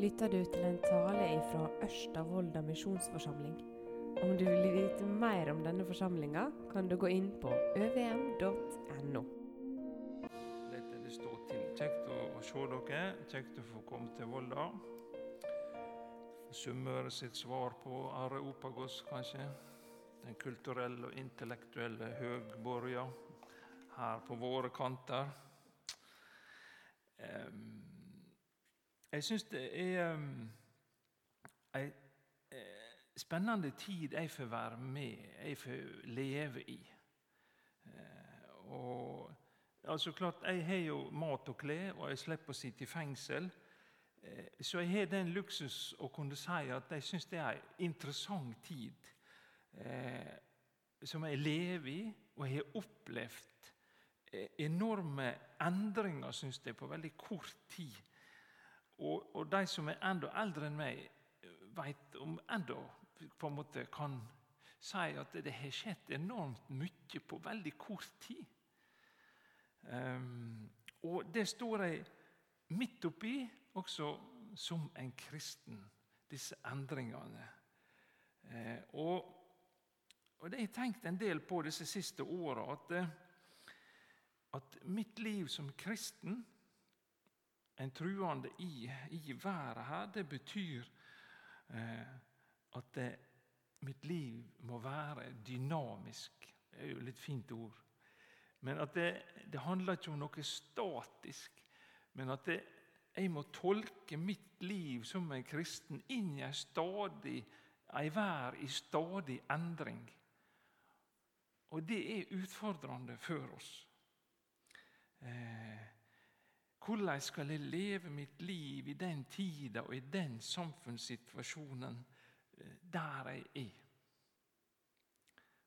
lytter du til en tale fra Ørsta misjonsforsamling. Om du vil vite mer om denne forsamlinga, kan du gå inn på øvm.no. Det står til. Kjekt å, å se dere. Kjekt å få komme til Volda. Sunnmøre sitt svar på Areopagos, kanskje. Den kulturelle og intellektuelle høgborga her på våre kanter. Um, jeg syns det er um, ei eh, spennende tid jeg får være med, jeg får leve i. Eh, og altså klart, Jeg har jo mat og klær, og jeg slipper å sitte i fengsel. Eh, så jeg har den luksus å kunne si at jeg syns det er en interessant tid. Som jeg lever i, og jeg har opplevd enorme endringer, syns jeg, på veldig kort tid. Og, og, de som er enda eldre enn meg, vet om enda på en måte kan si at det har skjedd enormt mye på veldig kort tid. Um, og det står jeg midt oppi, også som en kristen, disse endringene. Uh, og, og, det har jeg tenkt en del på disse siste åra, at, at mitt liv som kristen en truende i, i været her, det betyr eh, at det, mitt liv må være dynamisk. Det er jo et litt fint ord. Men at det, det handler ikke om noe statisk. Men at det, jeg må tolke mitt liv som en kristen inn i en stadig ei vær i stadig endring. Og det er utfordrende for oss. Eh, hvordan skal jeg leve mitt liv i den tida og i den samfunnssituasjonen eh, der jeg er?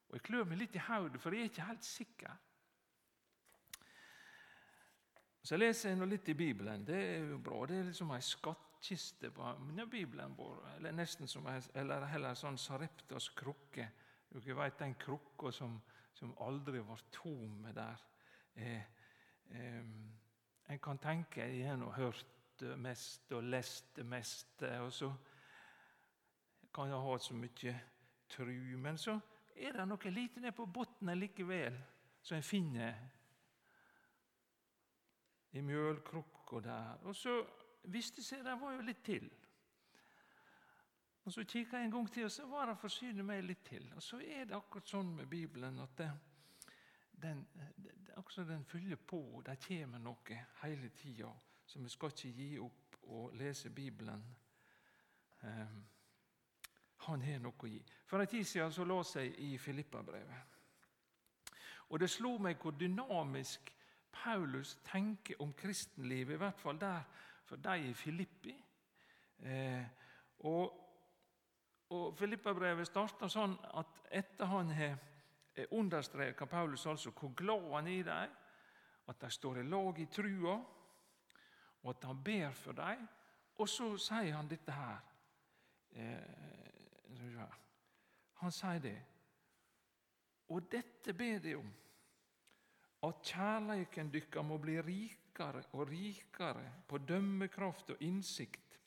Og Jeg klør meg litt i hodet, for jeg er ikke helt sikker. Så leser jeg nå litt i Bibelen. Det er jo bra. Det er liksom ei skattkiste på Bibelen vår. Eller nesten som en, eller heller sånn Sareptas krukke. Dere vet den krukka som, som aldri var tom der. Eh, eh, en kan tenke igjen har hørt mest og lest det meste, og så kan jeg ha så mye tru. Men så er det noe lite nede på bunnen likevel, som en finner i mjølkrukka der. Og så viste det seg det var jo litt til. Og Så kikka jeg en gang til, og så var det forsynet meg litt til. Og så er det akkurat sånn med Bibelen at det, den, også den fyller på. Det kommer noe hele tida. Så vi skal ikke gi opp å lese Bibelen. Um, han har noe å gi. For en tid siden så leste jeg i Filippabrevet. Og det slo meg hvor dynamisk Paulus tenker om kristenlivet, i hvert fall der for de i Filippi. Eh, og, og Filippabrevet starter sånn at etter han har understreker Paulus altså hvor glad han er i dem, at de står i lag i trua, og at han ber for dem. Og så sier han dette her. Eh, han sier det. Og dette ber de om, at kjærleiken dykkar må bli rikere og rikere på dømmekraft og innsikt,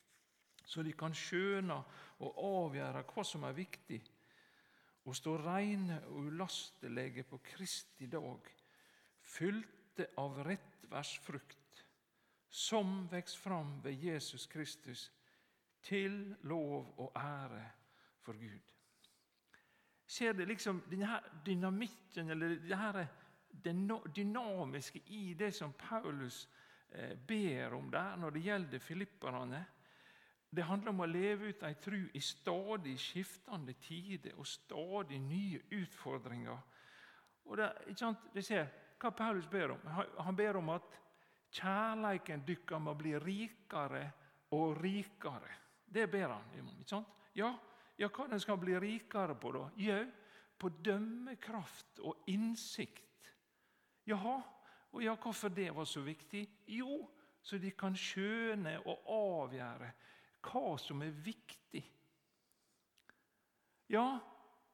så de kan skjøne og avgjøre hva som er viktig og stå reine og ulastelige på Kristi dag, fylte av rettværsfrukt, som veks fram ved Jesus Kristus, til lov og ære for Gud. Ser det liksom denne dynamikken, eller det dynamiske i det som Paulus eh, ber om der når det gjelder filipperne? Det handler om å leve ut ei tru i stadig skiftende tider og stadig nye utfordringer. Og det, ikke sant? Det ser hva Paulus ber om. Han ber om at kjærleiken dykkar må bli rikere og rikere. Det ber han om. ikke sant? Ja, ja hva den skal bli rikere på, da? Jau, på dømmekraft og innsikt. Jaha, og ja, hvorfor det var så viktig? Jo, så de kan skjøne og avgjøre hva som er viktig. Ja,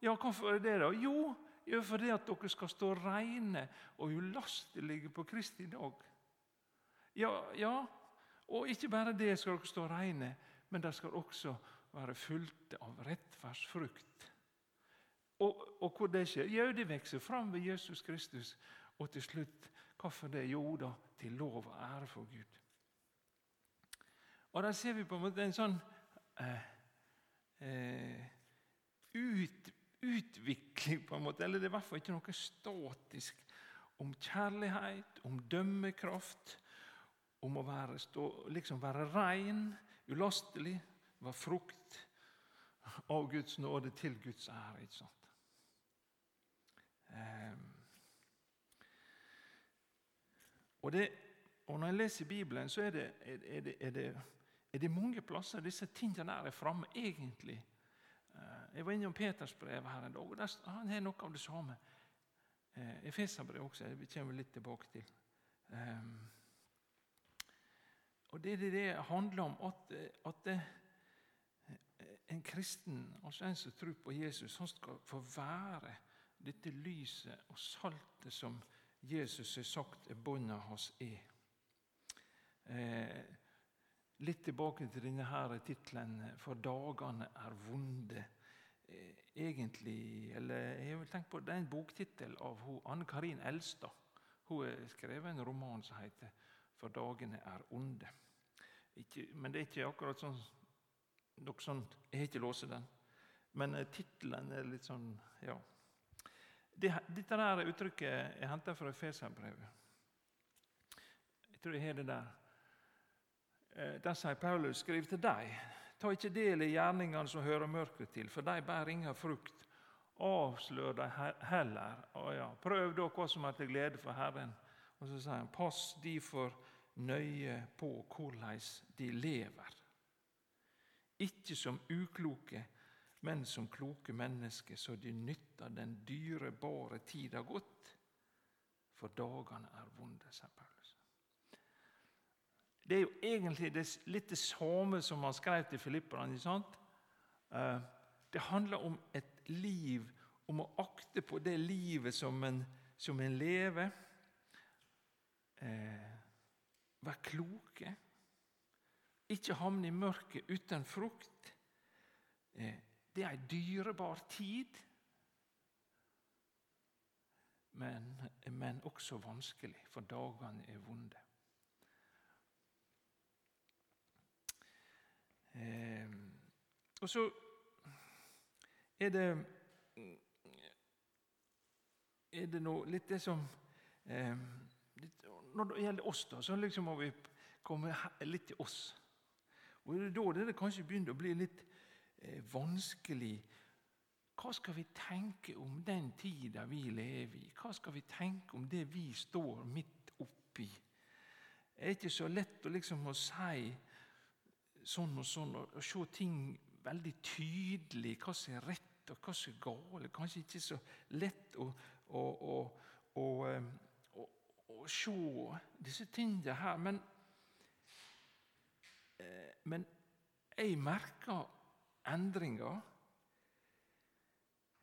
ja hvorfor er det da? Jo, fordi at dere skal stå reine og ulastelige på Kristi dag. Ja, ja, og ikke bare det skal dere stå reine, men det skal også være fulgte av rettferdsfrukt. Og, og hvor det skjer? Jo, det vokser fram ved Jesus Kristus. Og til slutt, hvorfor det? Jo da, til lov og ære for Gud. Og Der ser vi på en måte en sånn eh, eh, ut, utvikling, på en måte, eller det er i hvert fall ikke noe statisk, om kjærlighet, om dømmekraft, om å være, stå, liksom være rein, ulastelig, være frukt av Guds nåde til Guds ære. ikke sant? Um, og, det, og, Når jeg leser Bibelen, så er det, er det, er det, er det mange plasser disse tingene der er framme egentlig. Uh, jeg var innom Peters brev her en dag, og der, han har noe av det samme. Uh, Efeserbrevet også, det kommer vi litt tilbake til. Um, og Det det det handler om, at, at det, en kristen, altså en som tror på Jesus, han skal få være dette lyset og saltet som Jesus har sagt båndet hans er. Eh, litt tilbake til denne her tittelen 'For dagene er vonde'. Eh, egentlig, eller jeg vil tenke på, Det er en boktittel av Anne Karin Elstad. Hun har skrevet en roman som heter 'For dagene er onde'. Ikke, men det er ikke akkurat sånn noe sånt, Jeg har ikke låst den. Men eh, tittelen er litt sånn Ja. Dette der uttrykket er henta fra Feserbrevet. Jeg tror jeg har det der. Eh, der sier Paulus, skriv til deg, ta ikke del i gjerningene som hører mørket til, for de bærer ingen frukt. Avslør dem heller. Å ja, prøv da hva som er til glede for Herren. Og så sier han, pass de for nøye på hvordan de lever. Ikke som ukloke, men som kloke mennesker, så de nytter den dyrebare tida godt. For dagene er vonde, sier Paulus. Det er jo egentlig det, litt det samme som han skrev til filipperne. Eh, det handler om et liv, om å akte på det livet som en, som en lever. Eh, Vær kloke. Ikke havne i mørket uten frukt. Eh, det er ei dyrebar tid, men, men også vanskelig, for dagene er vonde. Eh, og så er det er det litt det som eh, Når det gjelder oss, da, så liksom må vi komme litt til oss. Og det er da det kanskje begynner å bli litt eh, vanskelig. Hva skal vi tenke om den tida vi lever i? Hva skal vi tenke om det vi står midt oppi? Det er ikke så lett å liksom å si sånn og sånn, og, og se ting veldig tydelig. Hva som er rett, og hva som er galt. Kanskje ikke så lett å, å, å, å, se disse tingene her. Men Eh, men jeg merker endringer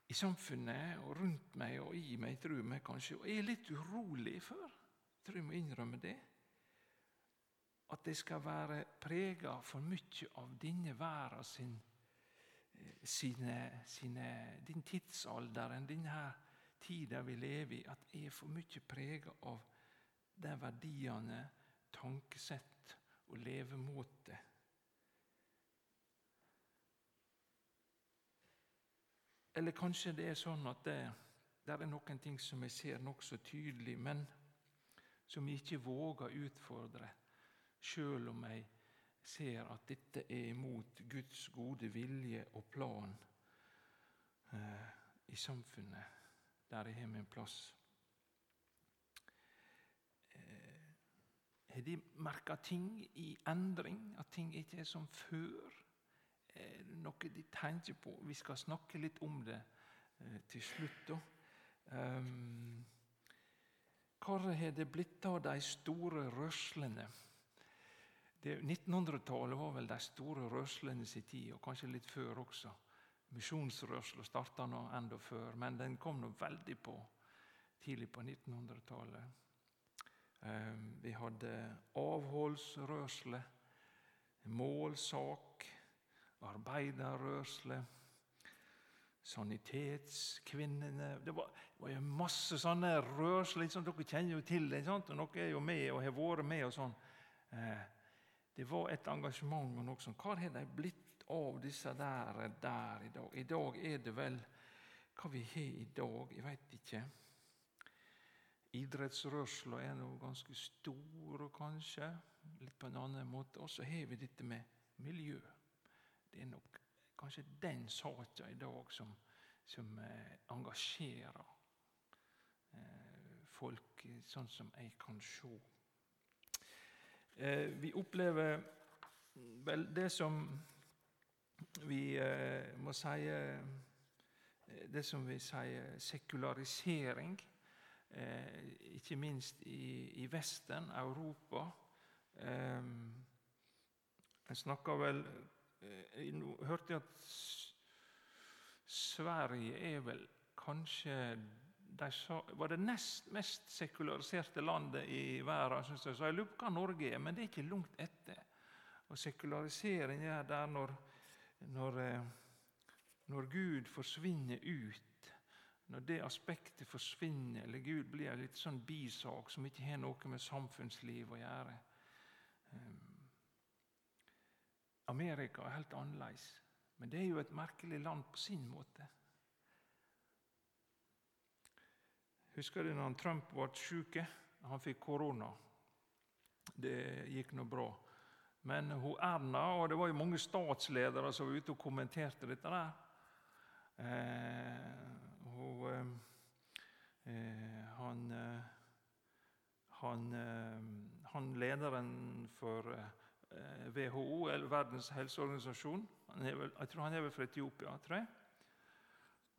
i samfunnet og rundt meg og i meg, tror jeg kanskje. Og jeg er litt urolig for, tror jeg må innrømme det, at det skal være prega for mye av denne verden sin, eh, sine, sine, din tidsalderen, denne tida vi lever i, at jeg er for mye prega av de verdiene, tankesett og levemåte. Eller kanskje det er sånn at det, det er noen ting som jeg ser nokså tydelig, men som jeg ikke våger utfordre, sjøl om jeg ser at dette er imot Guds gode vilje og plan eh, i samfunnet der jeg har min plass. Har de merka ting i endring? At ting ikke er som før? Er det noe de tenker på? Vi skal snakke litt om det eh, til slutt. da. Um, hvor har det blitt av de store rørslene? 1900-tallet var vel de store rørslene sin tid, og kanskje litt før også. Misjonsrørsla starta enda før, men den kom nå veldig på tidlig på 1900-tallet. Ehm, vi hadde avholdsrørsle, målsak, arbeiderrørsle, sanitetskvinnene Det var, det var masse sånne rørsler. Liksom, dere kjenner jo til det, og dere er jo med og har vært med. og sånn. Det var et engasjement. og noe som Hva har de blitt av disse der, der i dag? I dag er det vel hva vi har i dag, jeg veit ikke. Idrettsrørsla er nå ganske stor, kanskje. Litt på en annen måte. Og så har vi dette med miljø. Det er nok kanskje den saka i dag som, som eh, engasjerer eh, folk, sånn som jeg kan se. Eh, vi opplever vel det som vi eh, må si eh, Det som vi sier sekularisering. Ikke minst i, i Vesten, Europa. Jeg snakker vel Eh, jeg at Sverige er vel kanskje de sa, var det nest mest sekulariserte landet i verden. Synes jeg. Så jeg lurer på hva Norge er, men det er ikke langt etter. Og Sekularisering er der når, når, eh, når Gud forsvinner ut. Når det aspektet forsvinner, eller Gud blir en litt sånn bisak som ikke har noe med samfunnsliv å gjøre. Um, Amerika er helt annerledes. Men det er jo et merkelig land på sin måte. Husker du når Trump ble syk? Han fikk korona. Det gikk nå bra. Men hun Erna, og det var jo mange statsledere som var ute og kommenterte dette der eh, hun, eh, han, eh, han, eh, han, lederen for eh, WHO, eh, eller Verdens helseorganisasjon. Jeg tror han er vel fra Etiopia. tror jeg.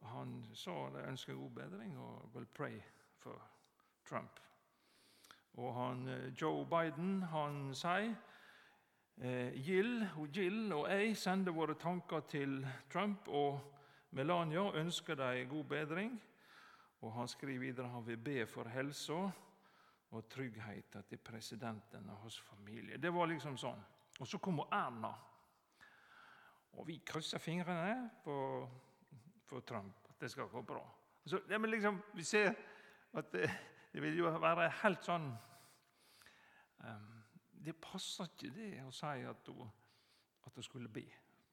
Han sa de ønsker god bedring og will pray for Trump. Og han, eh, Joe Biden han sier eh, Jill, og jeg sender våre tanker til Trump og Melania ønsker dem god bedring. Og Han skriver videre han vil be for helsa og tryggheten til presidenten og hans familie. Det var liksom sånn. Og så kommer Erna. Og vi krysser fingrene for, for Trump, at det skal gå bra. Så, ja, liksom, vi ser at det, det, vil jo være helt sånn um, Det passer ikke det å si at hun, at hun skulle be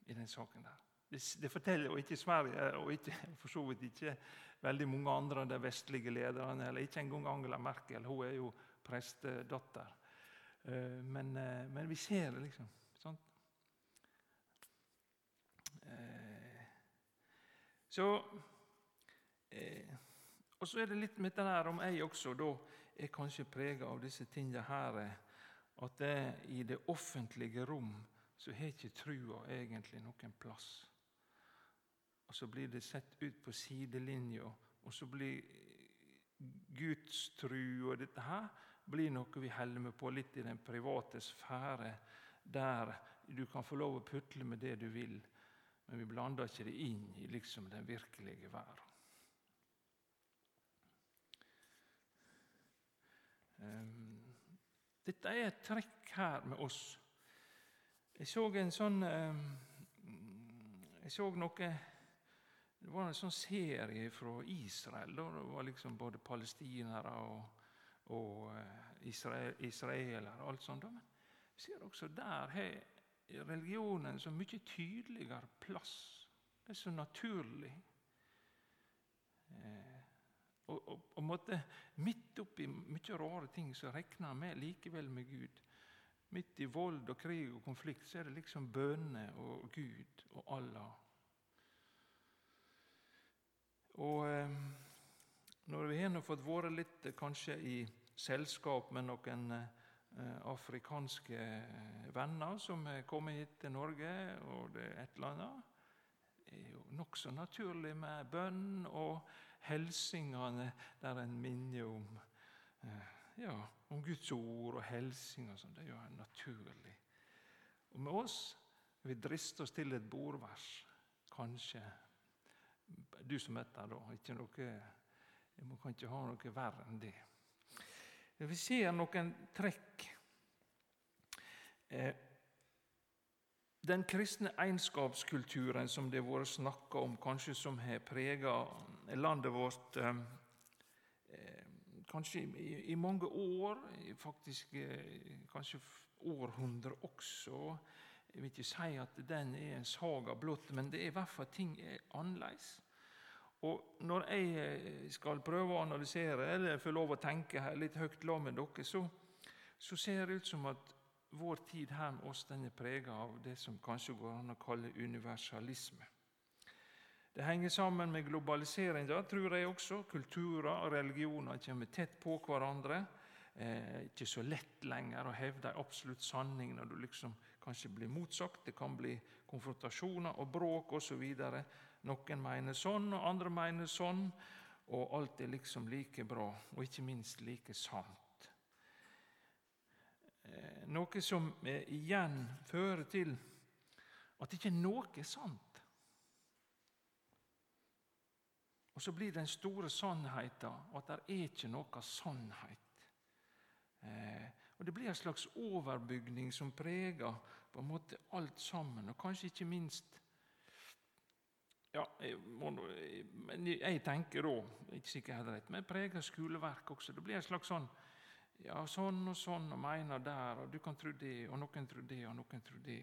i den saken der. Det, det, forteller jo ikke Sverige, og ikke, for så vidt ikke veldig mange andre av de vestlige lederne. eller Ikke engang Angela Merkel. Hun er jo prestedatter. Eh, men, eh, men vi ser det, liksom. Så Og så er det litt med det der om jeg også da er kanskje prega av disse tingene her. At det, i det offentlige rom så har ikke trua egentlig noen plass. Og så blir det sett ut på sidelinja, og så blir Guds tru og dette her blir noe vi holder med på litt i den private sfære, der du kan få lov å putle med det du vil, men vi blander ikke det inn i liksom den virkelige verden. Um, dette er et trekk her med oss. Jeg så en sånn um, Jeg så noe det var en sånn serie fra Israel. Det var liksom både palestinere og, og eh, israelere og alt sånt. Men vi ser også der har religionen så mye tydeligere plass. Det er så naturlig. Eh, og, og, og måtte, Midt oppi mye rare ting så regner vi likevel med Gud. Midt i vold og krig og konflikt så er det liksom bønene og Gud og Allah og eh, når vi har fått vært litt eh, kanskje i selskap med noen eh, afrikanske venner som er kommet hit til Norge, og det er et eller annet det er jo nokså naturlig med bønn og helsingene der en minner om, ja, om Guds ord og helsing og sånn. Det er jo naturlig. Og med oss vi drister oss til et bordvers, kanskje du som er der, da. Ikke noe, jeg kan ikke ha noe verre enn det. Vi ser noen trekk. Eh, Den kristne egenskapskulturen som det har vært snakka om, kanskje som har prega landet vårt eh, eh, kanskje i, mange år, faktisk kanskje århundrer også. Jeg vil ikke si at den er en saga blott, men det er i hvert fall ting er annerledes. Og Når jeg skal prøve å analysere eller få lov å tenke her litt høyt lag med dere, så, så ser det ut som at vår tid her med oss den er prega av det som kanskje går an å kalle universalisme. Det henger sammen med globaliseringa, tror jeg også. Kulturer og religioner kommer tett på hverandre. Eh, ikke så lett lenger å hevde en absolutt sanning når du liksom kanskje blir motsagt. Det kan bli konfrontasjoner og bråk osv. Noen mener sånn, og andre mener sånn. Og alt er liksom like bra, og ikke minst like sant. Eh, noe som eh, igjen fører til at ikke noe er sant. Og så blir den store sannheten at det er ikke noe sannhet. Eh, og Det blir en slags overbygning som preger på en måte alt sammen, og kanskje ikke minst ja, jeg, må, men jeg tenker da, ikke sikkert helt rett, men preger skoleverk også. Det blir en slags sånn ja, sånn og sånn, og mener der, og du kan tro det, og noen tror det, og noen tror det.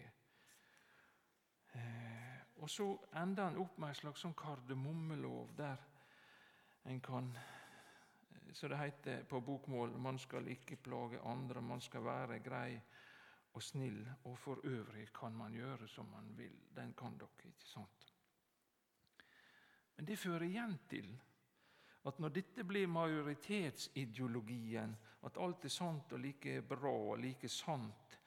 Eh, og så ender en opp med en slags sånn kardemommelov der en kan eh, Så det heter på bokmål man skal ikke plage andre, man skal være grei og snill, og for øvrig kan man gjøre som man vil. Den kan dere, ikke sant? Men det fører igjen til at når dette blir majoritetsideologien, at alt er sant og like bra og like sant,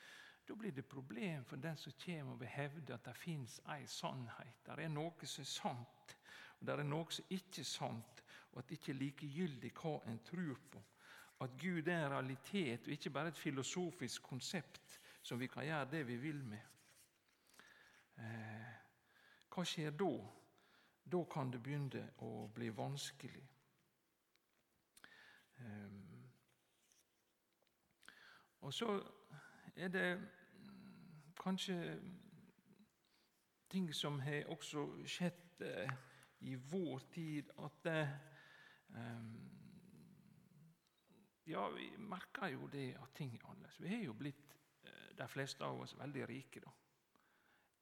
da blir det problem for den som kommer og vil hevde at det fins ei sannhet. Det er noe som er sant, og det er noe som ikke er sant, og at det ikke er likegyldig hva en tror på. At Gud er en realitet og ikke bare et filosofisk konsept som vi kan gjøre det vi vil med. Eh, hva skjer da? Da kan det begynne å bli vanskelig. Ehm, og så er det kanskje ting som har også skjedd eh, i vår tid, at ehm, Ja, vi merker jo det at ting er annerledes. Vi har jo blitt, eh, de fleste av oss, veldig rike, da.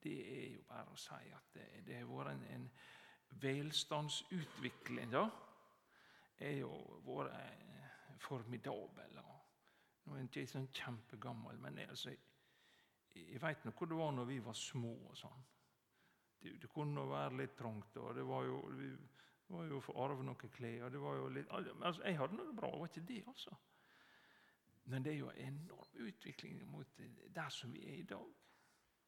Det er jo bare å si at det, det har vært en, en velstandsutvikling. da er jo vært eh, formidabel. Nå er jeg ikke sånn kjempegammel, men jeg, altså, jeg veit hvor det var når vi var små. og sånn. Det, det kunne være litt trangt. og det var jo, Vi var jo for arve noen klær. det var jo litt, altså, Jeg hadde det bra, det var ikke det, altså. Men det er jo en enorm utvikling mot der som vi er i dag.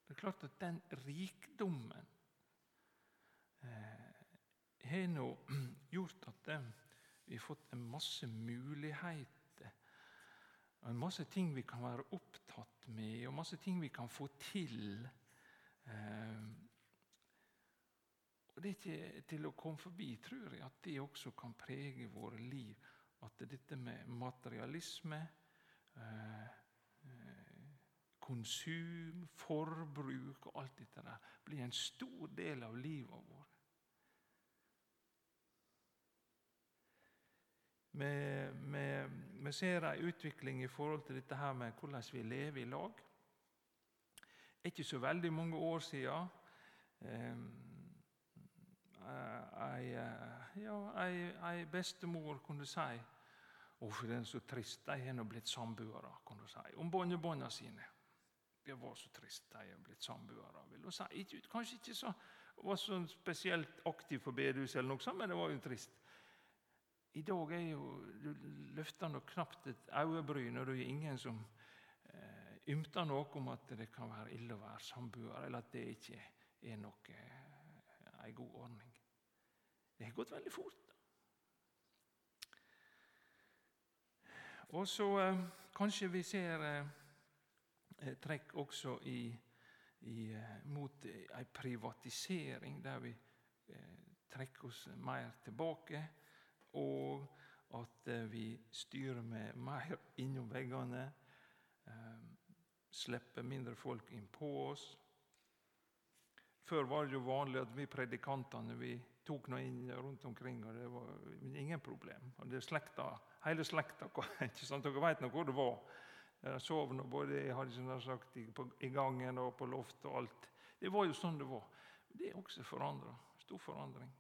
Det er klart at den rikdommen eh, har nå gjort at vi har fått en masse muligheter. Og en masse ting vi kan være opptatt med, og masse ting vi kan få til. Eh, og Det er ikke til å komme forbi, tror jeg, at det også kan prege våre liv. At dette med materialisme, eh, eh, konsum, forbruk og alt dette der blir en stor del av livet vårt. Vi, vi, vi ser ei utvikling i forhold til dette her med hvordan vi lever i lag. Ikke så veldig mange år siden eh, ei, ja, ei, ei, bestemor kunne si Det er så trist? De har nå blitt samboere, kan du si. Om barnebarna sine. Det var så trist, de har blitt samboere. vil hun si. Kanskje ikke så, var så spesielt aktiv for bedehuset, men det var jo trist. I dag er jo Du løfter nok knapt et øyebryn, og det er ingen som eh, ymter noe om at det kan være ille å være samboer, eller at det ikke er noe, eh, en god ordning. Det har gått veldig fort. Og så eh, kanskje vi ser eh, trekk også i, i, eh, mot ei privatisering, der vi eh, trekker oss mer tilbake og at eh, vi styrer med mer innom veggene. Eh, slipper mindre folk inn på oss. Før var det jo vanlig at vi predikantene vi tok noe inn rundt omkring, og det var ingen problem. Og det slekta, Hele slekta ikke sant? Dere vet nå hvor det var. Jeg sov nå både sagt, i gangen og på loftet og alt. Det var jo sånn det var. Det er også forandra. Stor forandring.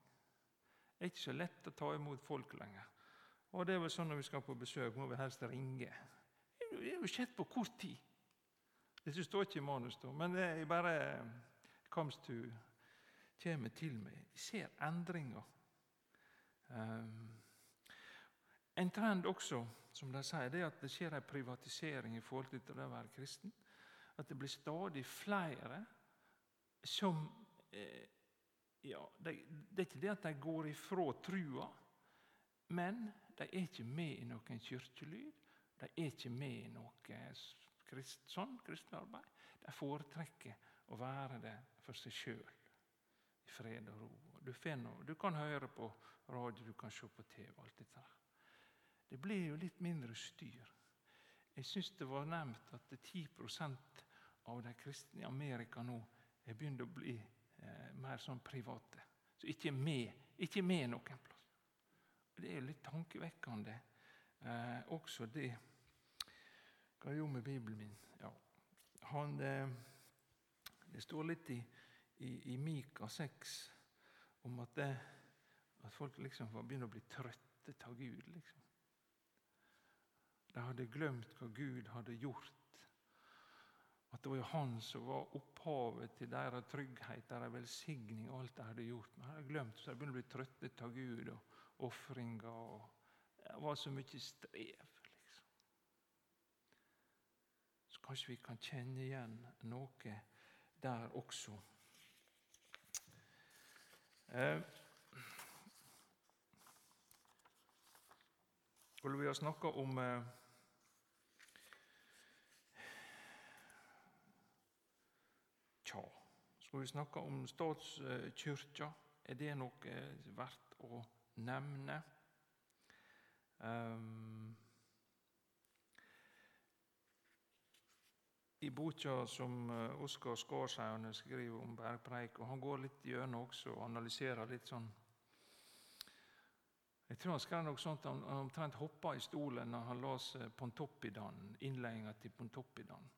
Det er ikke så lett å ta imot folk lenger. Og det er vel sånn Når vi skal på besøk, må vi helst ringe. Det er jo skjedd på kort tid. Det står ikke i manus, da, men er bare comes to kommer til meg. Jeg ser endringer. Um, en trend også, som de sier, det er at det skjer en privatisering i forhold til det å være kristen. At det blir stadig flere som eh, ja, det, det, er ikke det at de går ifra trua, men de er ikke med i noen kirkelyd. De er ikke med i noe krist, sånn kristenarbeid. De foretrekker å være det for seg sjøl, i fred og ro. Du, noe, du, kan høre på radio, du kan se på TV. alt dette Det blir jo litt mindre styr. Jeg syns det var nevnt at 10% av de kristne i Amerika nå er begynt å bli eh, mer sånn private. Så ikke med, ikke med noen plass. Det er litt tankevekkende. Eh, også det Hva gjorde med Bibelen min? Ja. Han, eh, det står litt i, i, i Mika 6 om at, det, at folk liksom begynner å bli trøtte av Gud. liksom. De hadde glemt hva Gud hadde gjort. At det var jo Han som var opphavet til deres trygghet, deres velsigning og alt de hadde gjort. Men de hadde glemt, så de begynte å bli trøttet av Gud. og ofringer. Det var så mye strev. liksom. Så kanskje vi kan kjenne igjen noe der også. Eh, vi har snakka om eh, Skal vi snakke om statskirka? Er det noe verdt å nevne. Um, I boka som eh, Oskar Skarshaugen skriver om bergpreik, og han går litt gjennom også og analyserer litt sånn Jeg tror han skrev noe sånt, han omtrent hoppa i stolen når han leste Pontoppidan, innledninga til Pontoppidan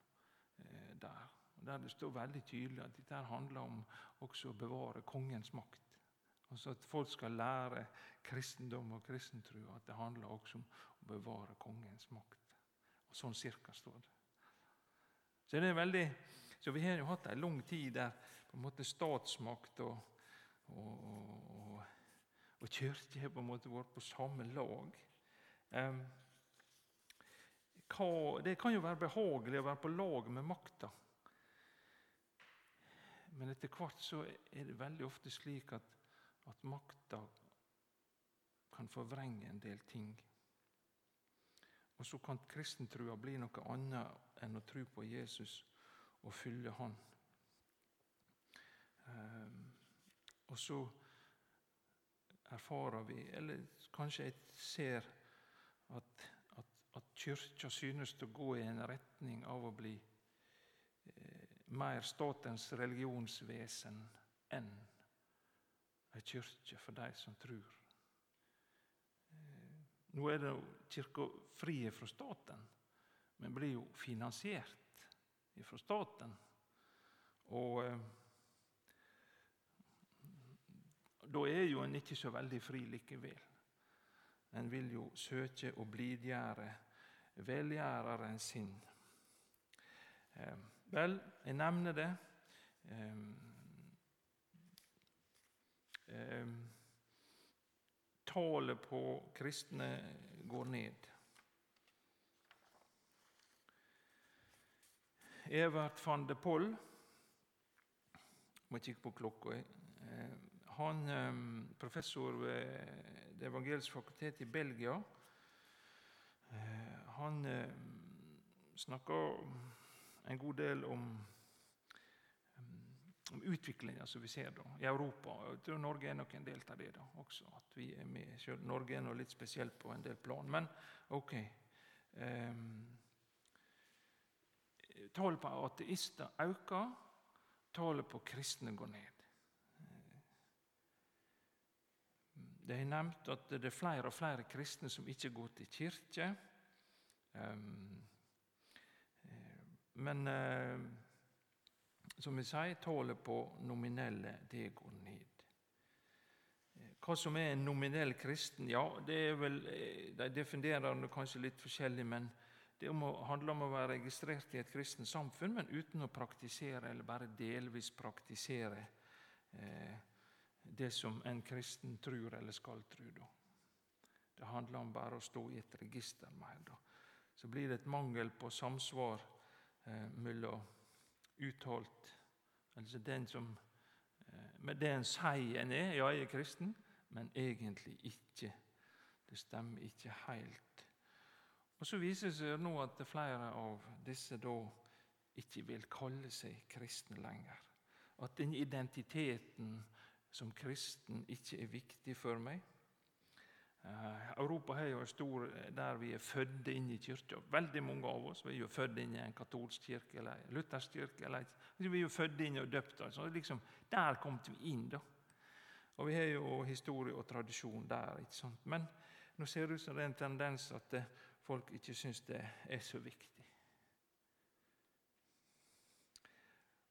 eh, der. Der det står veldig tydelig at dette handler om også å bevare kongens makt. Altså At folk skal lære kristendom og kristentro, at det handler også om å bevare kongens makt. Og Sånn cirka står det. Så det veldig, så vi har jo hatt en lang tid der på en måte statsmakt og, og, og, og kirke har på en måte vært på samme lag. Um, hva, det kan jo være behagelig å være på lag med makta. Men etter hvert så er det veldig ofte slik at at makta kan forvrenge en del ting. Og så kan kristentrua bli noe annet enn å tro på Jesus og fylle Han. Um, og så erfarer vi, eller kanskje jeg ser, at, at, at Kyrkja synes å gå i en retning av å bli mer statens religionsvesen enn ei kirke for de som tror. Eh, nå er det kirka fri fra staten, men blir jo finansiert fra staten. Og eh, da er jo en ikke så veldig fri likevel. En vil jo søke å blidgjøre velgjøreren sin. Eh, vel, jeg nevner det. Eh, tallet på kristne går ned. Evert van de Poll må kikke på klokka. Eh, han eh, professor ved Det evangeliske fakultet i Belgia. Han snakker en god del om, om utviklinga som vi ser da, i Europa. Jeg tror Norge er nok en del av det da, også. at vi er med. Norge er nå litt spesielt på en del plan, men ok. Ehm, um, tallet på ateister øker, tallet på kristne går ned. Det er nevnt at det er flere og flere kristne som ikke går til kirke. Um, men eh, som vi sier, tallet på nominelle går ned. Hva som er en nominell kristen, ja, det er vel, de definerer det kanskje litt forskjellig, men det handler om å være registrert i et kristent samfunn, men uten å praktisere, eller bare delvis praktisere, eh, det som en kristen tror eller skal tro. Da. Det handler om bare å stå i et register mer. Da. Så blir det et mangel på samsvar eh, mellom uttalt Altså den som eh, Med det en sier en er, ja, jeg er kristen, men egentlig ikke. Det stemmer ikke helt. Og Så viser det seg nå at flere av disse da ikke vil kalle seg kristne lenger. At den identiteten som kristen ikke er viktig for meg. Uh, Europa er jo stor der vi er født inn i kirka. Veldig mange av oss vi er jo født inn i en katolsk kirke eller en luthersk kirke. Eller, vi er jo født inn og døpt. Altså. Liksom, der kom vi inn. da. Og Vi har jo historie og tradisjon der. ikke sant? Men nå ser det ut som det er en tendens at eh, folk ikke syns det er så viktig.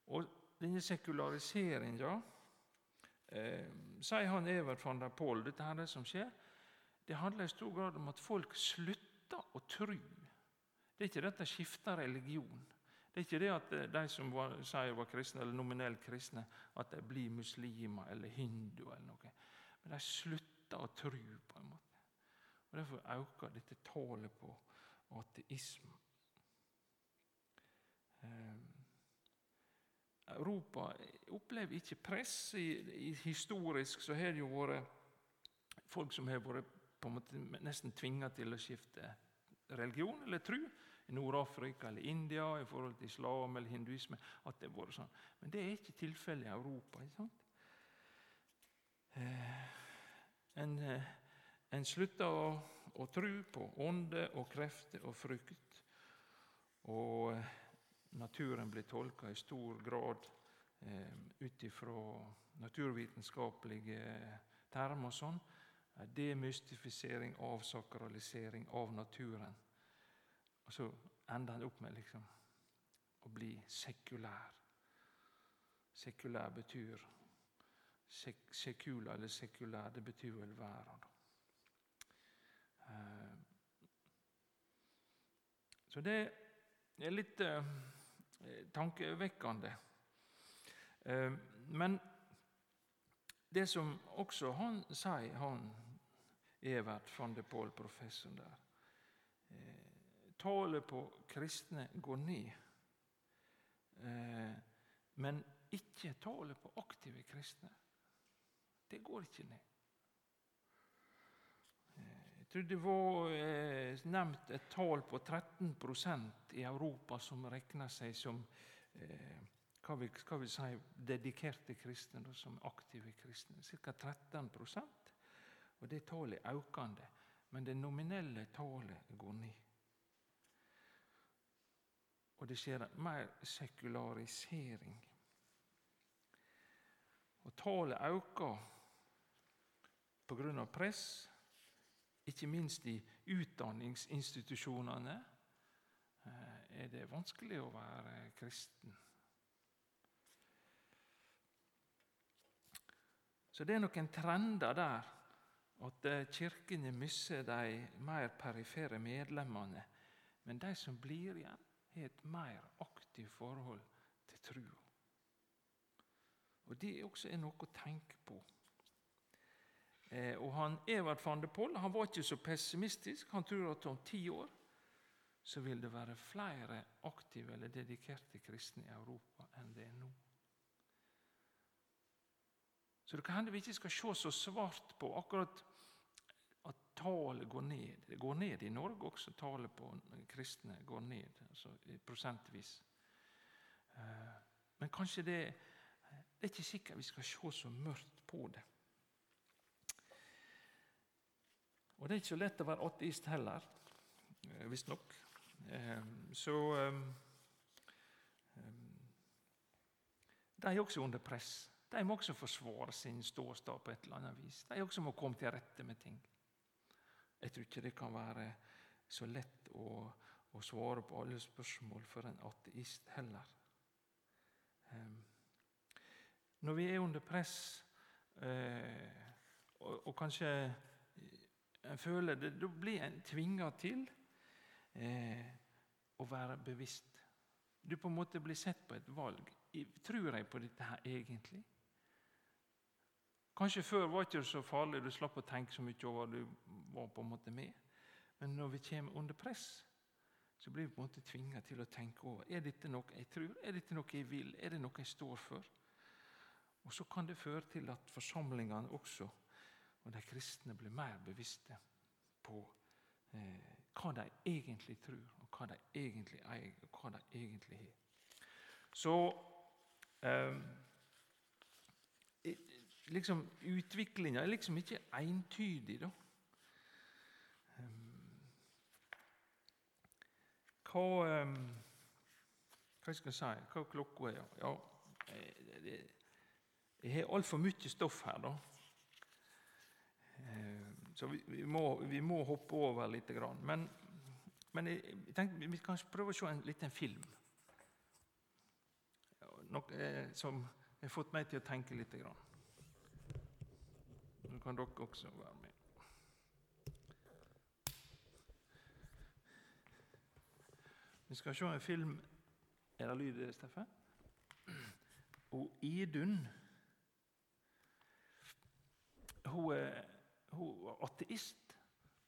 Og denne sekulariseringa eh, sier han Evert van der Poel, dette her det som skjer, det handler i stor grad om at folk slutter å tro. Det er ikke det at de skifter religion. Det er ikke det at eh, de som var, sier var kristne, eller nominelt kristne, at de blir muslimer eller hinduer. eller noe. Men de slutter å tro, på en måte. Og Derfor øker dette tallet på ateisme. Um, Europa opplever ikke press. Historisk så har det jo vært folk som har vært på en måte nesten tvinga til å skifte religion eller tro. I Nord-Afrika eller India i forhold til islam eller hinduisme. at det har sånn. Men det er ikke tilfellet i Europa. ikke sant? Eh, en, eh, en slutter å, å tro på ånde og krefter og frykt. Og eh, naturen blir tolka i stor grad eh, ut ifra naturvitenskapelige termer og sånn. Demystifisering, mystifisering av sakralisering av naturen. Og så ender han opp med liksom å bli sekulær. Sekulær betyr sek, Sekula eller sekulær, det betyr vel verden. Eh, så det er litt eh, Eh, tankevekkende. Eh, men det som også han sier, han Evert van de Paul, professoren der eh, Tallet på kristne går ned, men ikke tallet på aktive kristne. Det går ikke ned. Jeg tror det var eh, nevnt et tall på 13% i Europa som regner seg som eh, hva vi, hva vi si, dedikerte kristne, som aktive kristne. Ca. 13 Og Det tallet er økende, men det nominelle tallet går ned. Og det skjer mer sekularisering. Og tallet øker pga. press ikke minst i utdanningsinstitusjonene eh, er det vanskelig å være kristen. Så det er noen trender der at eh, kirkene mister de mer perifere medlemmene. Men de som blir igjen, har et mer aktivt forhold til trua. Og Det også er noe å tenke på. Eh, og han, Evert van de Poll han var ikke så pessimistisk. Han tror at om ti år så vil det være flere aktive eller dedikerte kristne i Europa enn det er nå. Så det kan hende vi ikke skal se så svart på akkurat at tallet går ned. Det går ned i Norge også. Tallet på kristne går ned altså prosentvis. Eh, men kanskje det, det er ikke sikkert vi skal se så mørkt på det. Og det er ikke så lett å være ateist heller, eh, visstnok. Eh, så De er også under press. De må også forsvare sin ståstad på et eller annet vis. De også må komme til rette med ting. Jeg tror ikke det kan være så lett å, å svare på alle spørsmål for en ateist heller. Um, når vi er under press, eh, og, og, kanskje en føler det, da blir en tvinga til eh, å være bevisst. Du på en måte blir sett på et valg. Tror jeg på dette her egentlig? Kanskje før var det ikke så farlig, du slapp å tenke så mye over du var på en måte med. Men når vi kommer under press, så blir vi på en måte tvinga til å tenke over er dette noe jeg tror, er dette noe jeg vil, er det noe jeg står for. Og Så kan det føre til at forsamlingene også, og de kristne, blir mer bevisste på eh, hva de egentlig tror, og hva de egentlig eier, og hva de egentlig har. Så eh, liksom, Utviklinga er liksom ikke entydig, da. Hva, hva skal jeg si? Hva klokka er? Ja, jeg har altfor mye stoff her, da. Så vi, må, vi må, hoppe over litt. Men, men jeg, tenkte vi kan prøve å se en liten film. Noe eh, som har fått meg til å tenke litt. Nå kan dere også være med. Vi skal se en film Er det lyd i? Og Idun hun, hun var ateist,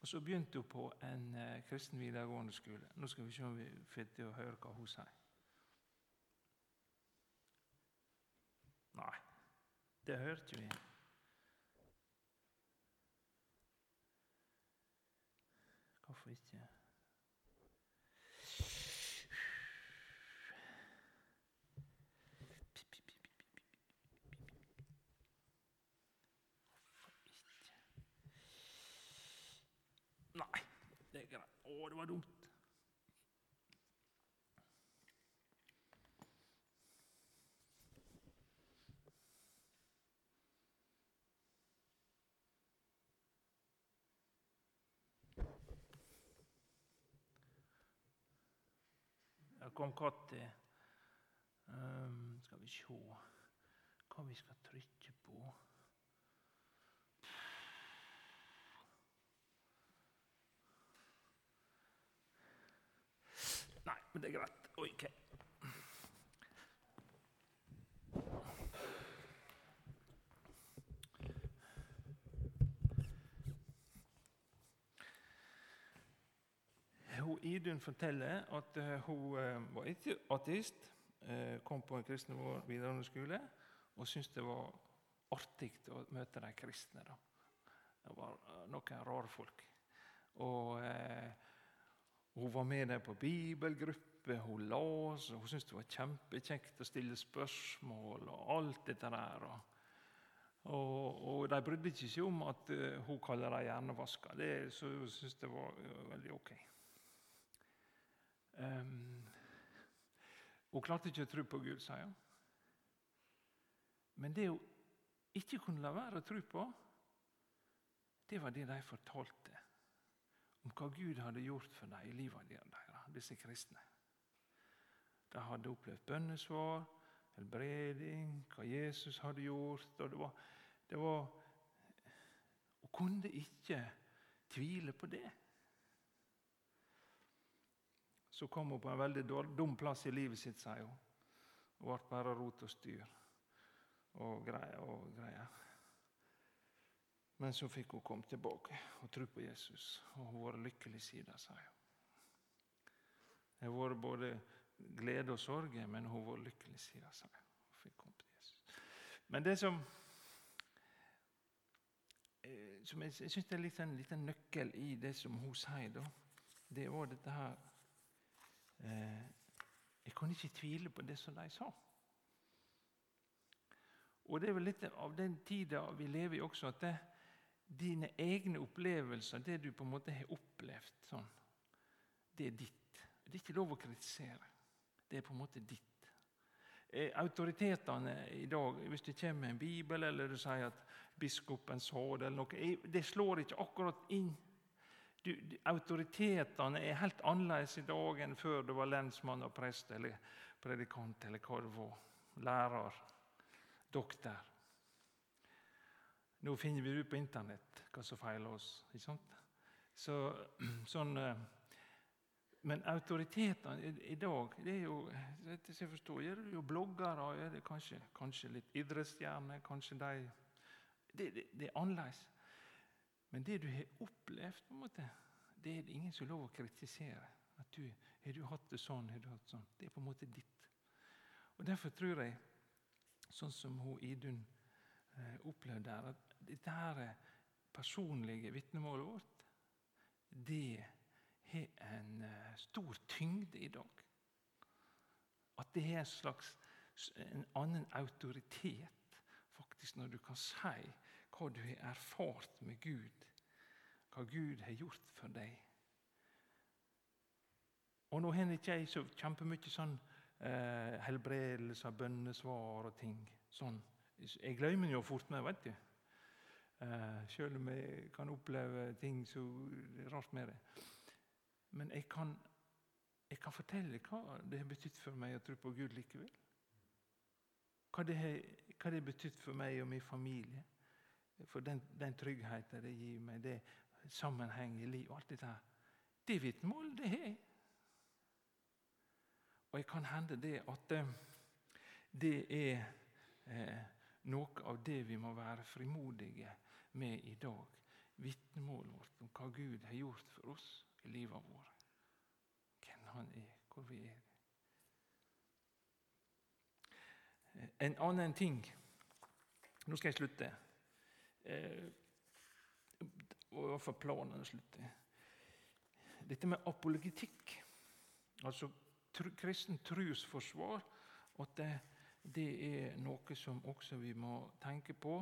og så begynte hun på en eh, kristen videregående skole. Nå skal vi se om vi får til å høre hva hun sier. Nei, det hørte vi. Hvorfor ikke? Å, det var dumt. Her kom Katti. Um, skal vi se hva vi skal trykke på. Nei, Men det er greit. Ok. Idun forteller at uh, hun uh, var ateist, uh, kom på en kristen videregående skole og syntes det var artig å møte de kristne. Da. Det var noen rare folk. Og hun var med dem på bibelgruppe, hun las, og hun syntes det var kjempekjekt å stille spørsmål og alt dette der. Og, og de brydde ikke seg om at hun kaller dem hjernevasker. Det syntes det var veldig ok. Um, hun klarte ikke å tro på Gud, sier hun. Men det hun ikke kunne la være å tro på, det var det de fortalte om hva Gud hadde gjort for dem i livet deres, disse kristne. De hadde opplevd bønnesvar, helbreding, hva Jesus hadde gjort. og det var, det var Hun kunne ikke tvile på det. Så kom hun på en veldig dum plass i livet sitt, sier hun. Og ble bare rot og styr og greier. og greier. Men så fikk hun komme tilbake og tro på Jesus, og hun var lykkelig siden, sa hun. Det har vært både glede og sorg, men hun var lykkelig siden, sa hun. fikk komme til Jesus. Men det som, eh, som jeg, jeg syns er en liten nøkkel i det som hun sier, da, det var dette her Jeg kunne ikke tvile på det som de sa. Og det er vel litt av den tida vi lever i også, at det, dine egne opplevelser, det du på en måte har opplevd, sånn, det er ditt. Det er ikke lov å kritisere. Det er på en måte ditt. eh, autoritetene i dag, hvis det kommer en bibel, eller du sier at biskopen sa det, eller noe, eh, det slår ikke akkurat inn. Du, autoritetene er helt annerledes i dag enn før det var lensmann og prest eller predikant eller hva det var. Lærer, doktor. Nå finner vi ut på Internett hva som feiler oss. ikke sant? Så, sånn, eh, men autoritetene i, dag det er jo jeg forstår, er det jo bloggere, er det kanskje, kanskje litt idrettsstjerner kanskje de, det, det, det, er annerledes. Men det du har opplevd, på en måte, det er det ingen som lov å kritisere. At du, Har du hatt det sånn? har du hatt sånn? Det er på en måte ditt. Og Derfor tror jeg, sånn som hun Idun eh, opplevde der, at dette her personlige vitnemålet vårt det har en eh, stor tyngde i dag. At det har en slags en annen autoritet faktisk når du kan si hva du har erfart med Gud, hva Gud har gjort for deg. Og Nå har ikke jeg så kjempemye sånn eh, helbredelse, bønnesvar og ting. sånn. Jeg glemmer jo fort meg, vet du. Eh, selv om jeg kan oppleve ting er rart med det. Men jeg kan, jeg kan fortelle hva det har betydd for meg å tro på Gud likevel. Hva det har betydd for meg og min familie. For den, den tryggheten det gir meg, det sammenheng i livet alt dette. Det mål, det har jeg. Og jeg kan hende det at eh, det er eh, noe av det vi må være frimodige med i dag. Vitnemålet vårt om hva Gud har gjort for oss i livet vårt. Hvem Han er, hvor vi er. En annen ting Nå skal jeg slutte. Eh, og hvert planen slutte. Dette med apologetikk, altså kristen trosforsvar, at det, det er noe som også vi må tenke på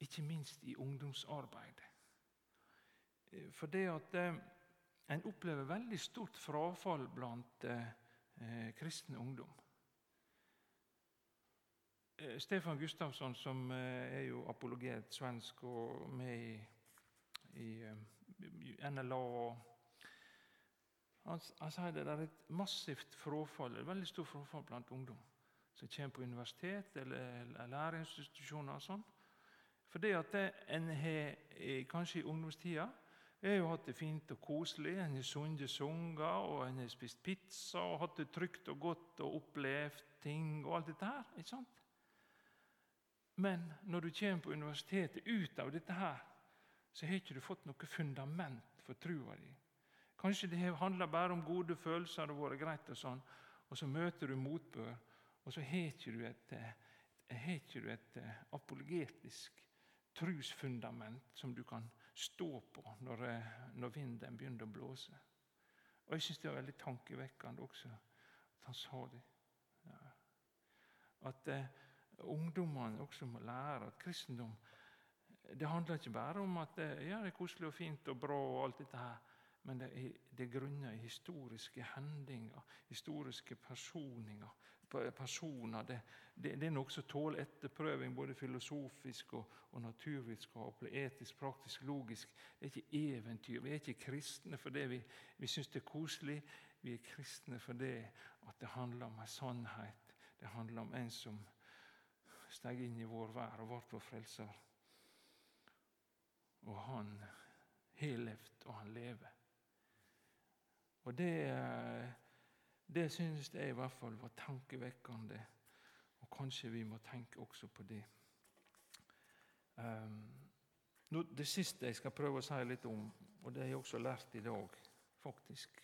ikke minst i ungdomsarbeidet. Eh, for det at eh, en opplever veldig stort frafall blant eh kristen ungdom. Eh, Stefan Gustavsson, som eh, er jo apologet svensk og med i, i NLA han, han sier det er et massivt frafall, et veldig stort frafall blant ungdom som kommer på universitet eller læreinstitusjoner. og sånn. Det at en har kanskje i ungdomstida har jo hatt det fint og koselig. En har sunget sanger, og en har spist pizza og hatt det trygt og godt og opplevd ting og alt dette her. ikke sant? Men når du kommer på universitetet ut av dette her, så har ikke du fått noe fundament for trua di. Kanskje det handler bare om gode følelser, og vært greit, og sånn, og så møter du motbør, og så har ikke du et, har ikke du et apologetisk trusfundament som du kan stå på når, eh, når vinden begynner å blåse. Og Jeg syns det var veldig tankevekkende også at han sa det. Ja. At eh, ungdommene også må lære at kristendom det handler ikke bare om at ja, det er koselig og fint og bra, og alt dette her, men det er, det er grunner i historiske hendinger, historiske personer. Det, det, det, er noe som tåler etterprøving, både filosofisk og, og naturvitenskapelig, etisk, praktisk, logisk. Det er ikke eventyr. Vi er ikke kristne fordi vi, vi syns det er koselig. Vi er kristne fordi det handler om en sannhet. Det handler om en som steg inn i vår vær og ble vår frelser. Og han har levd, og han lever. Og det det synes jeg i hvert fall var tankevekkende, og kanskje vi må tenke også på det. Um, det siste jeg skal prøve å si litt om, og det har jeg også lært i dag, faktisk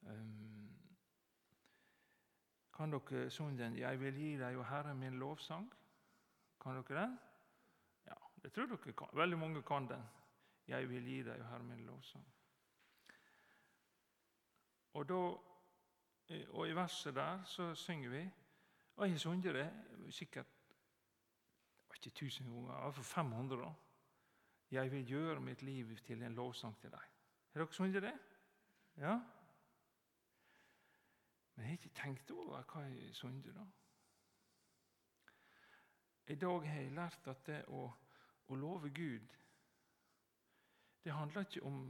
um, Kan dere synge den 'Jeg vil gi deg, og Herre, min lovsang'? Kan dere den? Ja, det tror dere kan. Veldig mange kan den. 'Jeg vil gi deg, og Herre, min lovsang'. Og da og i verset der så synger vi Og jeg har sunget det sikkert ikke tusen ganger, iallfall 500. da. Jeg vil gjøre mitt liv til en lovsang til deg. Har dere sunget det? Ja? Men jeg har ikke tenkt over hva jeg synder, da. I dag har jeg lært at det å, å love Gud Det handler ikke om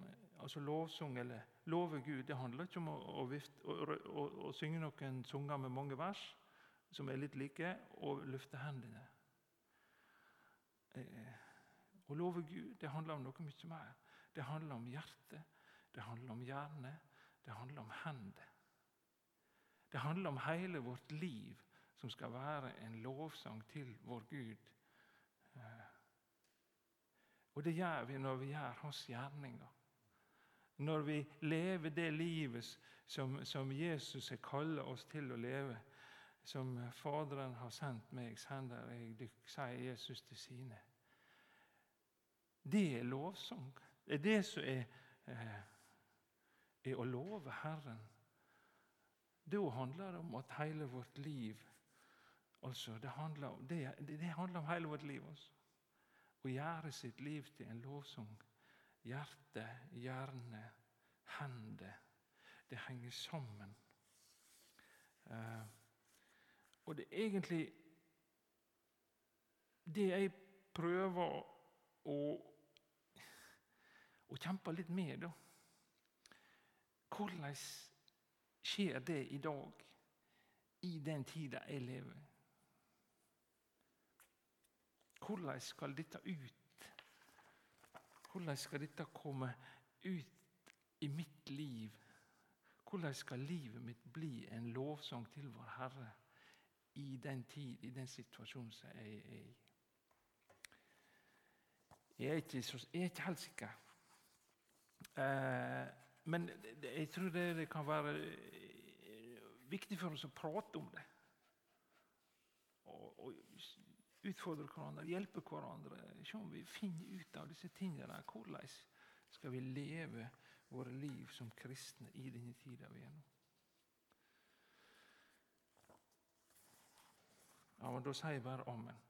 altså lovsang eller love Gud. Det handler ikke om å, å, å, å synge noen sanger med mange vers som er litt like, og løfte hendene. Eh, å love Gud det handler om noe mye mer. Det handler om hjerte, det handler om hjerne, det handler om hender. Det handler om hele vårt liv som skal være en lovsang til vår Gud. Eh, og det gjør vi når vi gjør hans gjerninger. Når vi lever det livet som, som Jesus har kalt oss til å leve. Som Faderen har sendt meg, sender jeg dykk, sier Jesus til sine. Det er lovsang. Det er det som er, eh, er å love Herren. Da handler det om at hele vårt liv altså, det, handler om, det, det handler om hele vårt liv. Altså. Å gjøre sitt liv til en lovsang. Hjerte, hjerne, hender. Det henger sammen. Eh, og det er egentlig det jeg prøver å å kjempe litt med. da. Hvordan skjer det i dag, i den tida jeg lever? Hvordan skal dette ut? Hvordan skal dette komme ut i mitt liv? Hvordan skal livet mitt bli en lovsang til vår Herre i den tid, i den situasjonen som jeg er i? Jeg er ikke, så, jeg er ikke helt sikker. Eh, men jeg tror det, kan være eh, viktig for oss å prate om det. Og, og utfordre hverandre, hjelpe hverandre. Se om vi finner ut av disse tingene. Hvordan skal vi leve våre liv som kristne i denne tida vi er nå? Ja, men Da sier jeg bare amen.